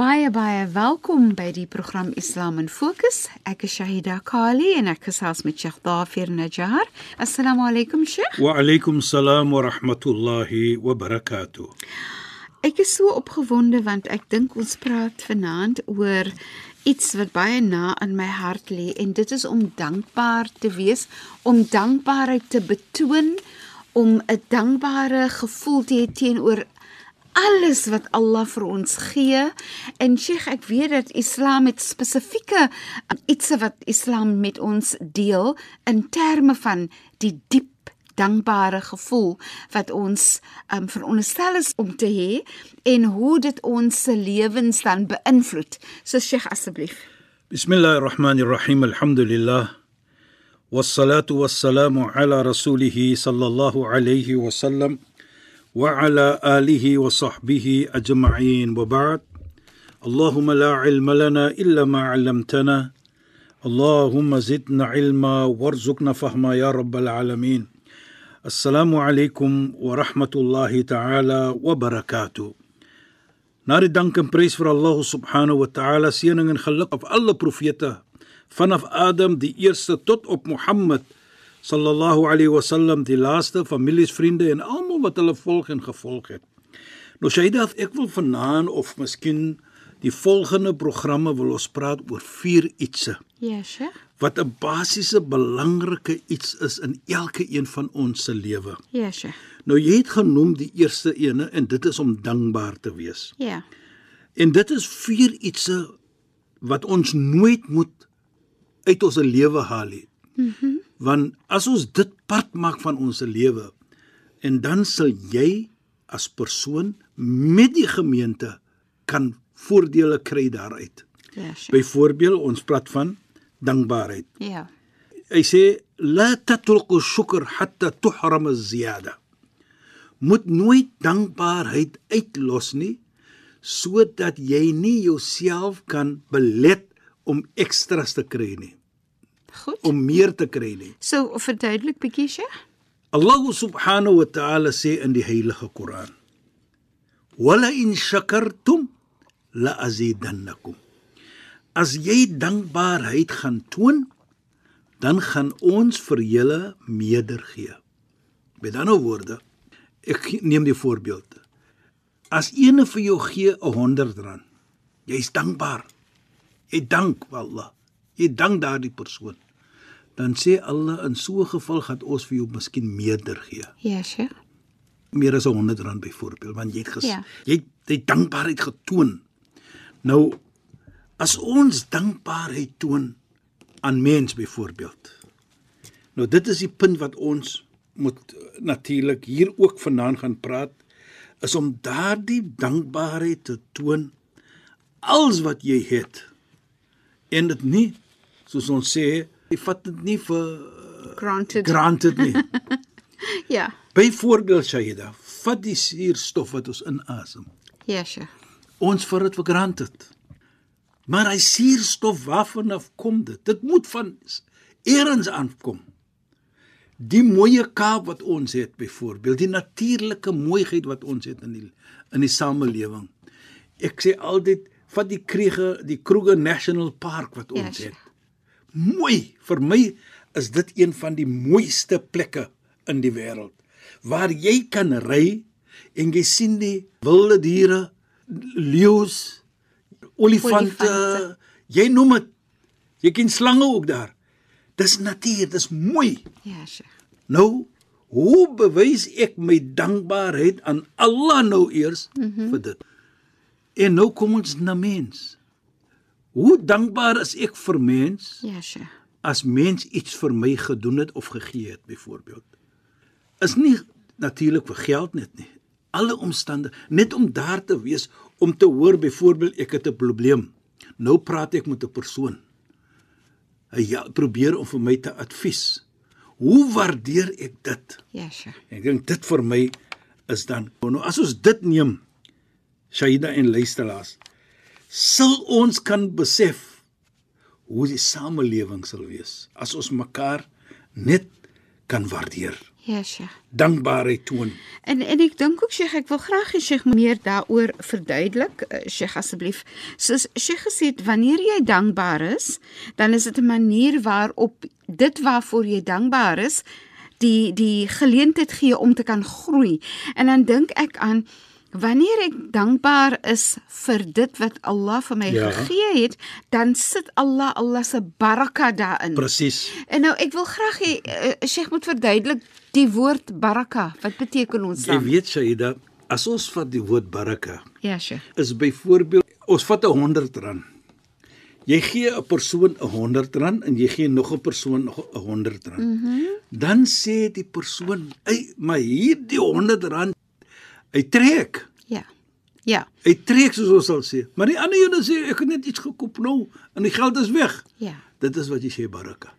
Baie baie welkom by die program Islam in Fokus. Ek is Shahida Kali en ek gesels met Sheikh Dafir Najjar. Assalamu alaykum Sheikh. Wa alaykum salaam wa rahmatullahi wa barakatuh. Ek is so opgewonde want ek dink ons praat vanaand oor iets wat baie na in my hart lê en dit is om dankbaar te wees, om dankbaarheid te betoon, om 'n dankbare gevoel te hê teenoor alles wat Allah vir ons gee. En Sheikh, ek weet dat Islam het spesifieke um, iets wat Islam met ons deel in terme van die diep dankbare gevoel wat ons um, veronderstel is om te hê en hoe dit ons se lewens dan beïnvloed. So Sheikh asseblief. Bismillahir Rahmanir Rahim. Alhamdulillah. والصلاه والسلام على رسوله صلى الله عليه وسلم وعلى آله وصحبه أجمعين. وبعد اللهم لا علم لنا إلا ما علمتنا. اللهم زدنا علما وارزقنا فهما يا رب العالمين. السلام عليكم ورحمة الله تعالى وبركاته. Na die dank en prys vir Allah subhanahu wa ta'ala seëning en geluk op alle profete. Vanaf Adam die eerste tot op Mohammed. Sallallahu alayhi wasallam die laaste families vriende en almal wat hulle volg en gevolg het. Nou Shaida, ek wil vanaand of miskien die volgende programme wil ons praat oor vier ietsse. Ja, Sheikh. Wat 'n basiese belangrike iets is in elke een van ons se lewe. Ja, Sheikh. Nou jy het genoem die eerste ene en dit is om dankbaar te wees. Ja. En dit is vier ietsse wat ons nooit moet uit ons lewe haal nie. Mhm. Mm Want as ons dit part maak van ons lewe en dan sal jy as persoon met die gemeente kan voordele kry daaruit. Ja, Sheikh. Byvoorbeeld, ons praat van dankbaarheid. Ja. Hy sê la tatruku shukr hatta tuhram az-ziyada. Moet nooit dankbaarheid uitlos nie sodat jy nie jouself kan belet om ekstras te kry nie, Goed. om meer te kry nie. So verduidelik bietjie Sheikh. Allah subhanahu wa ta'ala sê in die heilige Koran: "Wala in shakartum la azidannakum." As jy dankbaarheid gaan toon, dan gaan ons vir julle meerder gee. Met ander woorde, ek neem die voorbeeld. As ene vir jou gee 'n 100 rand, jy's dankbaar. Jy dank Allah. Jy dank daardie persoon. Dan sê Allah in so 'n geval gaan ons vir jou miskien meerder gee. Ja, Sheikh. Meer as 'n 100 rand byvoorbeeld, want jy het ges, Ja. jy het jy dankbaarheid getoon. Nou as ons dankbaarheid toon aan mens byvoorbeeld. Nou dit is die punt wat ons moet natuurlik hier ook vanaand gaan praat is om daardie dankbaarheid te toon als wat jy het. En dit nie soos ons sê, jy vat dit nie vir Granted. granted nie. ja. Byvoorbeeld Shaida, vat die suurstof wat ons inasem. Ja, Sheikh. Ons vat dit vir granted. Maar hy suurstof waarvan af kom dit? Dit moet van eers aankom. Die mooie Kaap wat ons het byvoorbeeld, die natuurlike mooiheid wat ons het in die in die samelewing. Ek sê altyd vat die Kruger, die Kruger National Park wat ons Ja, het. Mooi. Vir my is dit een van die mooiste plekke in die wêreld waar jy kan ry en jy sien die wilde diere, leeu's, olifante, Olifante. jy noem dit. Jy ken slange ook daar. Dis natuur, dis mooi. Ja, Sheikh. Nou, hoe bewys ek my dankbaarheid aan Allah nou eers mm -hmm. vir dit? En nou kom ons na mens. Hoe dankbaar is ek vir mens Ja, Sheikh. as mens iets vir my gedoen het of gegee het byvoorbeeld? Is nie natuurlik vir geld net nie. Alle omstande net om daar te wees om te hoor byvoorbeeld ek het 'n probleem. Nou praat ek met 'n persoon. Hy ja, probeer om vir my te advies. Hoe waardeer ek dit? Ja, Sheikh. Ek dink dit vir my is dan nou as ons dit neem Shaida en luisteraars sal ons kan besef hoe die samelewing sal wees as ons mekaar net kan waardeer Ja, Sheikh. dankbaarheid toon En en ek dink ook Sheikh, ek wil graag hê Sheikh meer daaroor verduidelik. Uh, Sheikh asseblief. Soos Sheikh gesê het, wanneer jy dankbaar is, dan is dit 'n manier waarop dit waarvoor jy dankbaar is, die die geleentheid gee om te kan groei. En dan dink ek aan Wanneer ek dankbaar is vir dit wat Allah vir my Ja. gegee het, dan sit Allah Allah se baraka daarin. presies En nou ek wil graag hê uh, Sheikh moet verduidelik die woord baraka. Wat beteken ons jy dan? weet Shaida as ons vat die woord baraka Ja, Sheikh. is byvoorbeeld ons vat 'n 100 rand jy gee 'n persoon 'n 100 rand en jy gee nog 'n persoon 'n 100 rand mm -hmm. dan sê die persoon ey maar hierdie 100 rand hy trek Ja. Ja. Hy trek soos ons sal sê. Maar die ander ene sê ek het net iets gekoop nou en die geld is weg. Ja. Dit is wat jy sê baraka.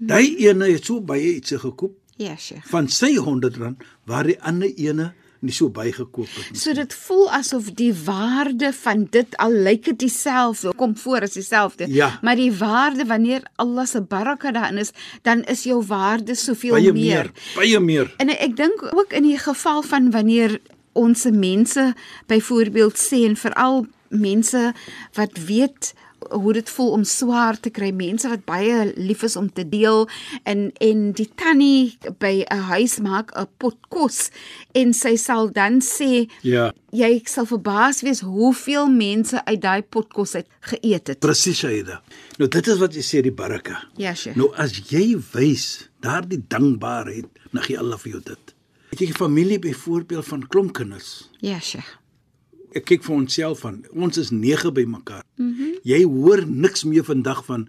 Daai ene het so baie iets gekoop Ja, Sheikh. van sy 100 rand waar die ander ene nie so baie gekoop het nie. So dit voel asof die waarde van dit al lyk dit dieselfde, kom voor as dieselfde, Ja. maar die waarde wanneer Allah se baraka daarin is, dan is jou waarde soveel Baie meer. meer, baie meer. En ek dink ook in die geval van wanneer ons mense byvoorbeeld sê en veral mense wat weet hoe dit voel om swaar te kry, mense wat baie lief is om te deel en en die tannie by 'n huis maak 'n pot kos en sy sal dan sê Ja, jy sal verbaas wees hoeveel mense uit daai pot kos uit geëet het. presies Shaida. Nou dit is wat jy sê die baraka. Ja, Sheikh. Nou as jy wys daardie dankbaarheid, dan gee Allah vir jou dit. Het jy familie byvoorbeeld van klomp kinders? Ja, Sheikh. Ek kyk vir onsself van ons is 9 by mekaar. Mm -hmm. Jy hoor niks meer vandag van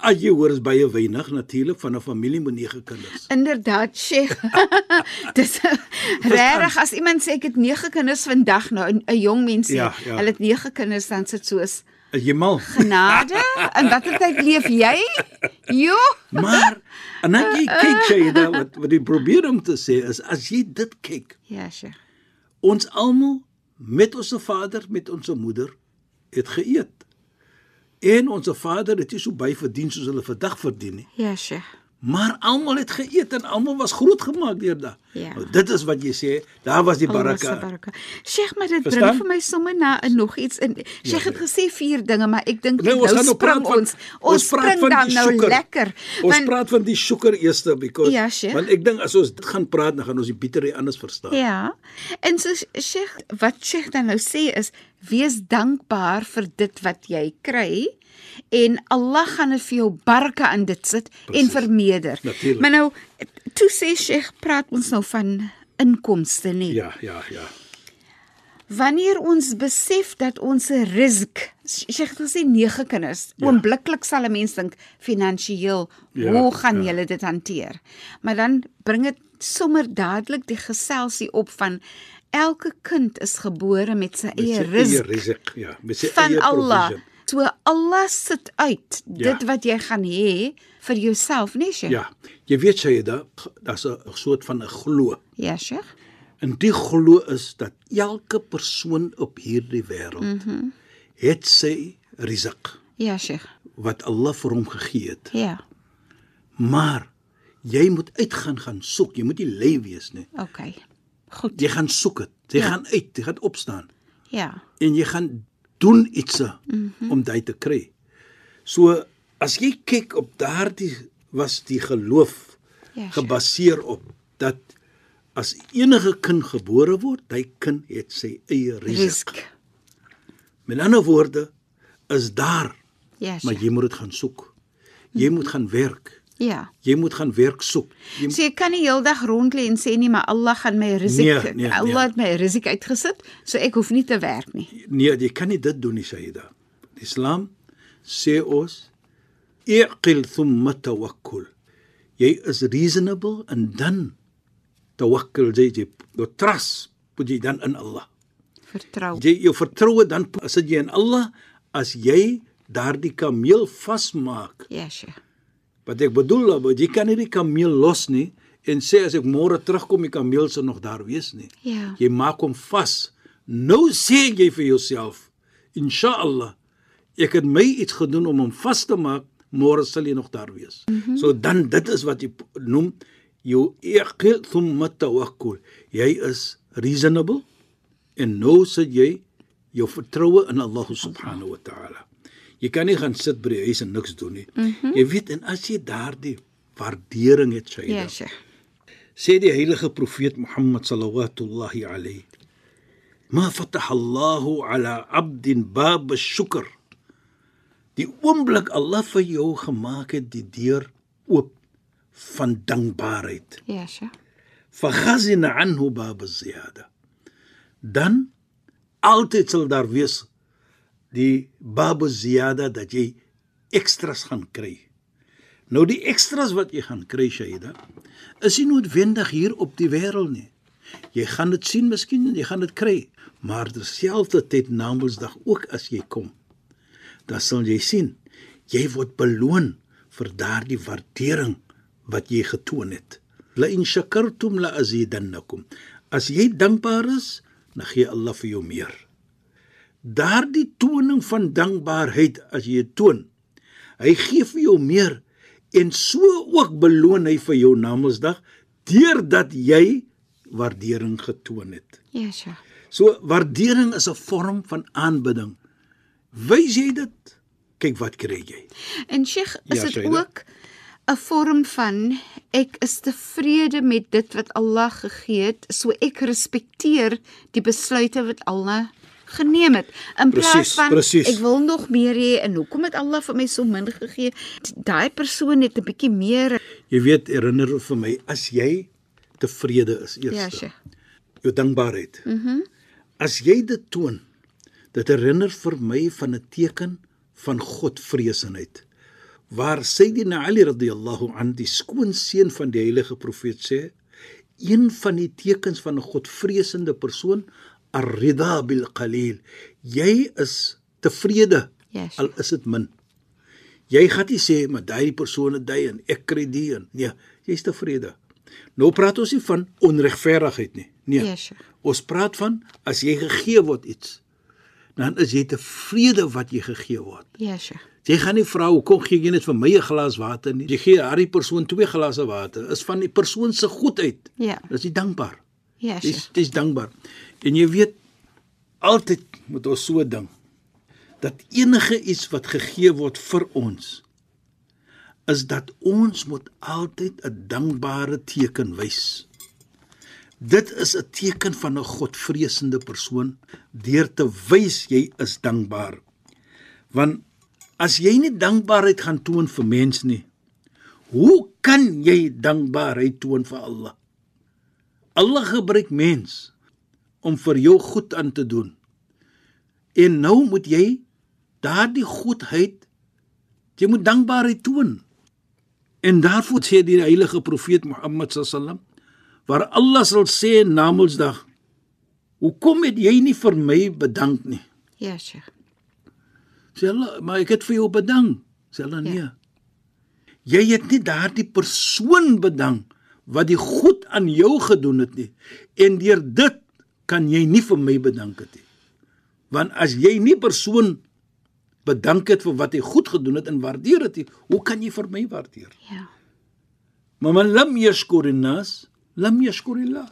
as jy hoor is baie weinig natuurlik van 'n familie met 9 kinders. Inderdaad, Sheikh. Dis regtig as iemand sê ek het 9 kinders vandag nou 'n jong mens sê, Ja, ja. hulle het 9 kinders dan sit soos Is jy mal? genade. In watter tyd leef jy? Jo. Maar en dan jy kyk jy dan wat wat jy probeer om te sê is as jy dit kyk, Ja, Sheikh. ons almal met ons vader, met ons moeder het geëet. En ons vader het nie so baie verdien soos hulle vandag verdien nie. Ja, Sheikh. Maar almal het geëet en almal was grootgemaak deur daai. Ja. Nou, dit is wat jy sê, daar was die baraka. baraka. Sheikh, maar dit Verstaan? bring vir my sommer na en nog iets in. Sheikh het gesê vier dinge, maar ek dink Nee, nou, ons nou spring van ons. Ons spring dan nou suiker. lekker. Ons Want praat van die suiker eers because Ja, Sheikh. want ek dink as ons dit gaan praat dan gaan ons die bitterry anders verstaan. Ja. En so Sheikh, wat Sheikh dan nou sê is wees dankbaar vir dit wat jy kry en Allah gaan dit vir jou baraka in dit sit Precies. en vermeerder. Natuurlijk. Maar nou toe sê Sheikh praat ons nou van inkomste nie. Ja, ja, ja. Wanneer ons besef dat ons risk, Sheikh het gesê 9 kinders, Ja. oombliklik sal 'n mens dink finansiëel, Ja, hoe gaan ja. julle dit hanteer? Maar dan bring dit sommer dadelik die geselsie op van elke kind is gebore met sy Met eie sy eie risik, ja, met sy eie Allah. provision. So Allah sit uit Ja. dit wat jy gaan hê vir jouself, nee Sheikh? Ja. Jy weet jy dat daar's 'n soort van 'n glo. Ja, Sheikh. En die glo is dat elke persoon op hierdie wêreld mm. -hmm. het sy risik Ja, Sheikh. wat Allah vir hom gegee het. Ja. Maar jy moet uitgaan gaan soek. Jy moet nie lui wees nie. Okay. Goed. Jy gaan soek dit. Jy Ja. gaan uit, jy gaan opstaan Ja. en jy gaan doen iets mm. -hmm. om dit te kry. So as jy kyk op daardie was die geloof Ja, gebaseer op dat as enige kind gebore word, hy kind het sy eie risiko. Risk. Met ander woorde is daar, Ja, maar Sheikh. jy moet dit gaan soek. Jy moet gaan werk. Ja. Jy moet gaan werk soek. Jy So jy kan nie heeldag rond lê en sê nie maar Allah gaan my risiko Nee, nee, Allah nee. het my risiko uitgesit, so ek hoef nie te werk nie. nee, jy kan nie dit doen nie, Sayyida. Die Islam sê ons iqil thumma tawakkul. Jy is reasonable en dan tawakkul jy jy trust moet jy dan in Allah. Vertrou. Jy jou vertroue dan sit jy in Allah as jy daardie kameel vasmaak. Ja, sure. Wat ek bedoel, Abu, jy kan nie die kameel los nie en sê as ek môre terugkom die kameel sal nog daar wees nie. Ja. Jy maak hom vas. Nou sê jy vir jouself, inshallah, ek het my iets gedoen om hom vas te maak, môre sal hy nog daar wees. Mm -hmm. So dan dit is wat jy noem jou iqil thumma tawakkul. Jy is reasonable en nou sit jy jou vertroue in Allah subhanahu wa ta'ala. Jy kan nie gaan sit by die huis en niks doen nie. Mm -hmm. Jy weet en as jy daardie waardering het, Shaida, Ja, sure. sê die heilige profeet Mohammed sallallahu alayhi ma fataha Allahu ala 'abdin bab ash-shukr die oomblik Allah vir jou gemaak het die deur oop van dankbaarheid Ja, sure. faghazina anhu bab az-ziyada dan altyd sal daar wees die bab az-ziyada dat jy ekstras gaan kry. Nou die ekstras wat jy gaan kry Shaida is nie noodwendig hier op die wêreld nie. Jy gaan dit sien miskien en jy gaan dit kry maar terselfdertyd na Namedsdag ook as jy kom dan sal jy sien jy word beloon vir daardie waardering wat jy getoon het. La in shakartum la azidannakum. As jy dankbaar is dan gee Allah vir jou meer daardie toning van dankbaarheid as jy dit toon hy gee vir jou meer en so ook beloon hy vir jou Namedsdag deurdat jy waardering getoon het Ja, sure. So waardering is 'n vorm van aanbidding. Wys jy dit? Kyk wat kry jy. En Sheikh, is Ja, dit Shaida. ook 'n vorm van ek is tevrede met dit wat Allah gegee het, so ek respekteer die besluite wat Allah geneem het. In plaas Presies, van presies. ek wil nog meer hê en hoekom het Allah vir my so min gegee? Daai persoon het 'n bietjie meer. Jy weet, herinner vir my as jy tevrede is eers. Ja, Sheikh. Jou dankbaarheid. Mhm. Mm as jy dit toon, dit herinner vir my van 'n teken van Godvreesenheid. Waar Sayyidina Ali radhiyallahu an die skoonseun van die heilige profeet sê, een van die tekens van 'n Godvreesende persoon ar-ridha bil qalil. Jy is tevrede Ja, Sheikh. al is dit min. Jy gaan nie sê maar daai persoon het dit en ek kry dit en nee, jy's tevrede. Nou praat ons nie van onregverdigheid nie. Nee. Ja, Sheikh. Ons praat van as jy gegee word iets, dan is jy tevrede wat jy gegee word. Ja, Sheikh. Jy gaan nie vra hoekom gee jy net vir my 'n glas water nie. Jy gee daardie persoon twee glase water. Is van die persoon se goedheid. Ja. Dis jy dankbaar. Ja, Dis dis dankbaar. En jy weet altyd moet ons so dink dat enige iets wat gegee word vir ons is dat ons moet altyd 'n dankbare teken wys. Dit is 'n teken van 'n Godvreesende persoon deur te wys jy is dankbaar. Want as jy nie dankbaarheid gaan toon vir mens nie, hoe kan jy dankbaarheid toon vir Allah? Allah gebruik mens om vir jou goed aan te doen. En nou moet jy daardie goedheid jy moet dankbaarheid toon. En daarvoor sê die heilige profeet Mohammed sallam waar Allah sal sê Namedsdag Hoekom het jy nie vir my bedank nie? Ja, Sheikh. Sê Allah, maar ek het vir jou bedank. Sê Allah nee. Ja. Jy het nie daardie persoon bedank wat die goed aan jou gedoen het nie. En deur dit kan jy nie vir my bedank het nie. Want as jy nie persoon bedank het vir wat hy goed gedoen het en waardeer dit nie, hoe kan jy vir my waardeer? Ja. Maar man lam yashkurin nas, lam yashkurillah.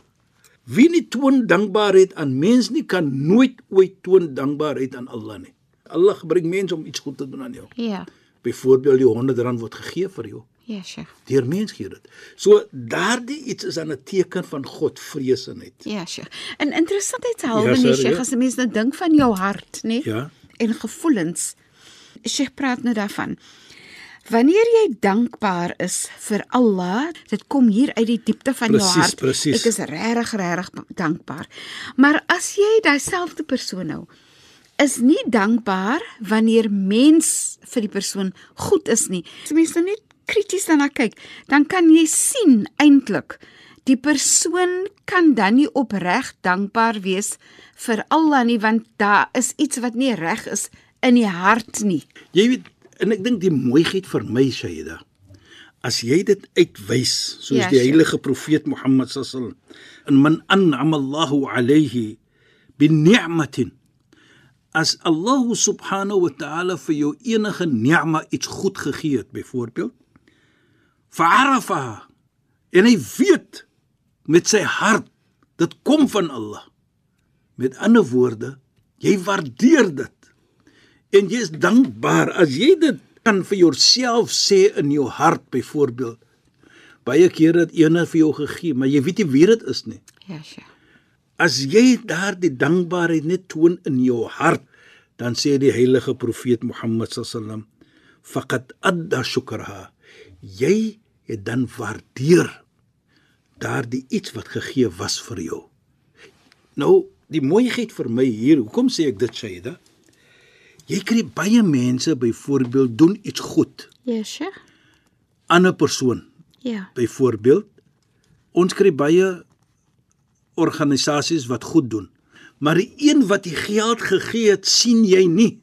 Wie nie toon dankbaarheid aan mens nie kan nooit ooit toon dankbaarheid aan Allah nie. Allah gebruik mense om iets goed te doen aan jou. Ja. Byvoorbeeld die 100 rand word gegee vir jou. Ja, Sheikh. Deur mens gee dit. So daardie iets is dan 'n teken van Godvreesenheid. Ja, Sheikh. En interessantheidshalwe, Ja, ja, sir, nee, Sheikh, ja. as 'n mens nou dink van jou hart, nê? Ja. En gevoelens. Sheikh praat nou daarvan. Wanneer jy dankbaar is vir Allah, dit kom hier uit die diepte van jou Presies, hart. presies. Ek is regtig regtig dankbaar. Maar as jy dieselfde persoon nou is nie dankbaar wanneer mens vir die persoon goed is nie. As mens nou net krities daarna kyk, dan kan jy sien eintlik die persoon kan dan nie opreg dankbaar wees vir Allah nie want daar is iets wat nie reg is in die hart nie. Jy weet, en ek dink die mooiheid vir my Shaida, as jy dit uitwys, soos Ja, die heilige profeet Mohammed sallam, in man an'ama Allahu alayhi bi ni'matin as Allah subhanahu wa ta'ala vir jou enige ni'ma iets goed gegee het byvoorbeeld fa'arafa en hy weet met sy hart dit kom van Allah. Met ander woorde jy waardeer dit. En jy is dankbaar as jy dit kan vir jouself sê in jou hart byvoorbeeld. Baie kere het ene vir jou gegee maar jy weet nie wie dit is nie. Ja, Sheikh. as jy daardie dankbaarheid net toon in jou hart dan sê die heilige profeet Mohammed sallam faqad adda shukraha. Jy het dan waardeer daardie iets wat gegee was vir jou nou die mooiheid vir my hier hoekom sê ek dit Shaida jy kry baie mense byvoorbeeld doen iets goed Ja, Sheikh. aan 'n persoon Ja. byvoorbeeld ons kry baie organisasies wat goed doen maar die een wat die geld gegee het sien jy nie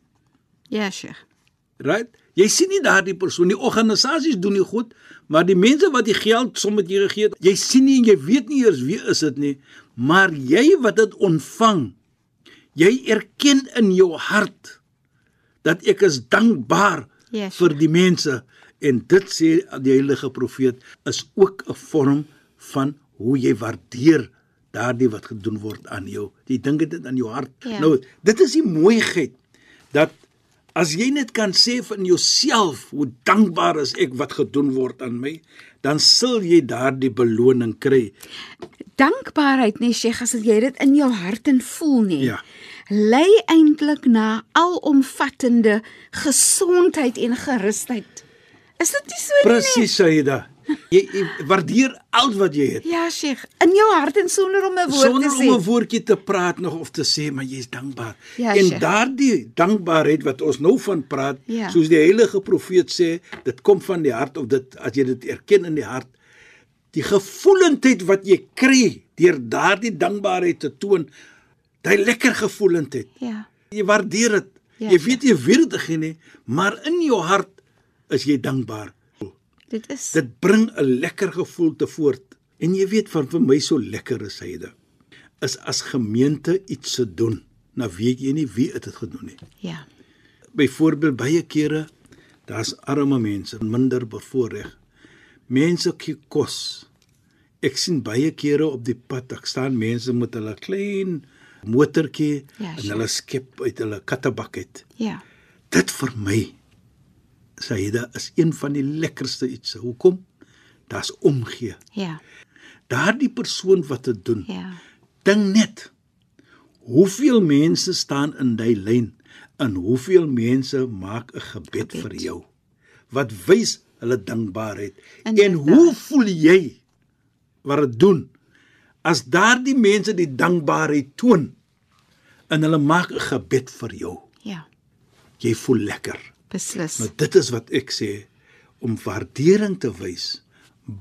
Ja, Sheikh. right jy sien nie daardie persoon die organisasies doen nie goed maar die mense wat die geld sommer jy het jy sien nie en jy weet nie eers wie is dit nie maar jy wat dit ontvang jy erken in jou hart dat ek is dankbaar Ja, vir die mense en dit sê die heilige profeet is ook 'n vorm van hoe jy waardeer daardie wat gedoen word aan jou. Jy dink dit aan jou hart. Ja. Nou, dit is die mooiheid dat as jy net kan sê van jouself hoe dankbaar is ek wat gedoen word aan my, dan sal jy daardie beloning kry. Dankbaarheid, nee Sheikh, as jy dit in jou hart en voel nie. Ja. Lei eintlik na alomvattende gesondheid en gerusheid. Is dit nie so nie? Presies, Saida. Jy, jy waardeer al wat jy het. Ja, Sheikh, in jou hart en sonder om 'n woord sonder te om sê. 'n woordjie te praat nog of te sê maar jy's dankbaar. Ja, en Sheikh. daardie dankbaarheid wat ons nou van praat, Ja. soos die heilige profeet sê, dit kom van die hart of dit as jy dit erken in die hart, die gevoelendheid wat jy kry deur daardie dankbaarheid te toon, daai lekker gevoelendheid. Ja. Jy waardeer dit. Ja, jy weet jy weet dit nie, maar in jou hart is jy dankbaar. Dit is Dit bring 'n lekker gevoel te voort. En jy weet van vir my so lekker is hyde. Is as gemeente iets se doen, nou weet jy nie wie dit het gedoen nie. ja. Byvoorbeeld baie kere daar's arme mense, minder bevoordeel. Mense kyk kos. Ek sien baie kere op die pad, ek staan mense met hulle klein motortjie Ja, en hulle skep uit hulle kattebak uit. Ja. Dit vir my Saida is een van die lekkerste iets. Hoekom? Daar's omgee. Ja. Daardie persoon wat dit doen. Ja. Dink net hoeveel mense staan in daai lyn en hoeveel mense maak 'n gebed, Gebed. vir jou. Wat wys hulle dankbaarheid. En Inderdaad. hoe voel jy wat dit doen as daardie mense die dankbaarheid toon en hulle maak 'n gebed vir jou. Ja. Jy voel lekker. Beslis. Maar dit is wat ek sê om waardering te wys,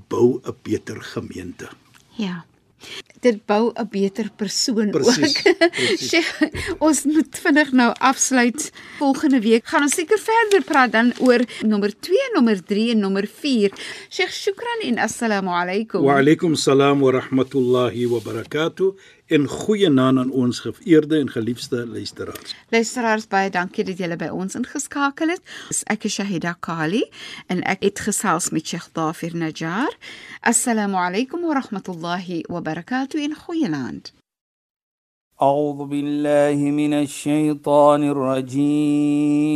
bou 'n beter gemeente. Ja. Dit bou 'n beter persoon Presies, ook. presies. Sheikh, ons moet vinnig nou afsluit. Volgende week gaan ons seker verder praat dan oor nommer 2, nommer 3 en nommer 4. Sheikh, shukran en assalamu alaykum. Wa alaykum salaam wa rahmatullahi wa barakatuh en goeie naam aan ons geëerde en geliefde luisteraars. Luisteraars baie dankie dat julle by ons ingeskakel het. Ek is Shahida Kali en ek het gesels met Sheikh Dafir Najjar. Assalamu alaykum wa rahmatullahi wa barakatuh in goeienaand. أعوذ بالله من الشيطان الرجيم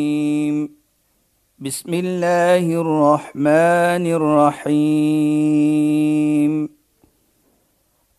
بسم الله الرحمن الرحيم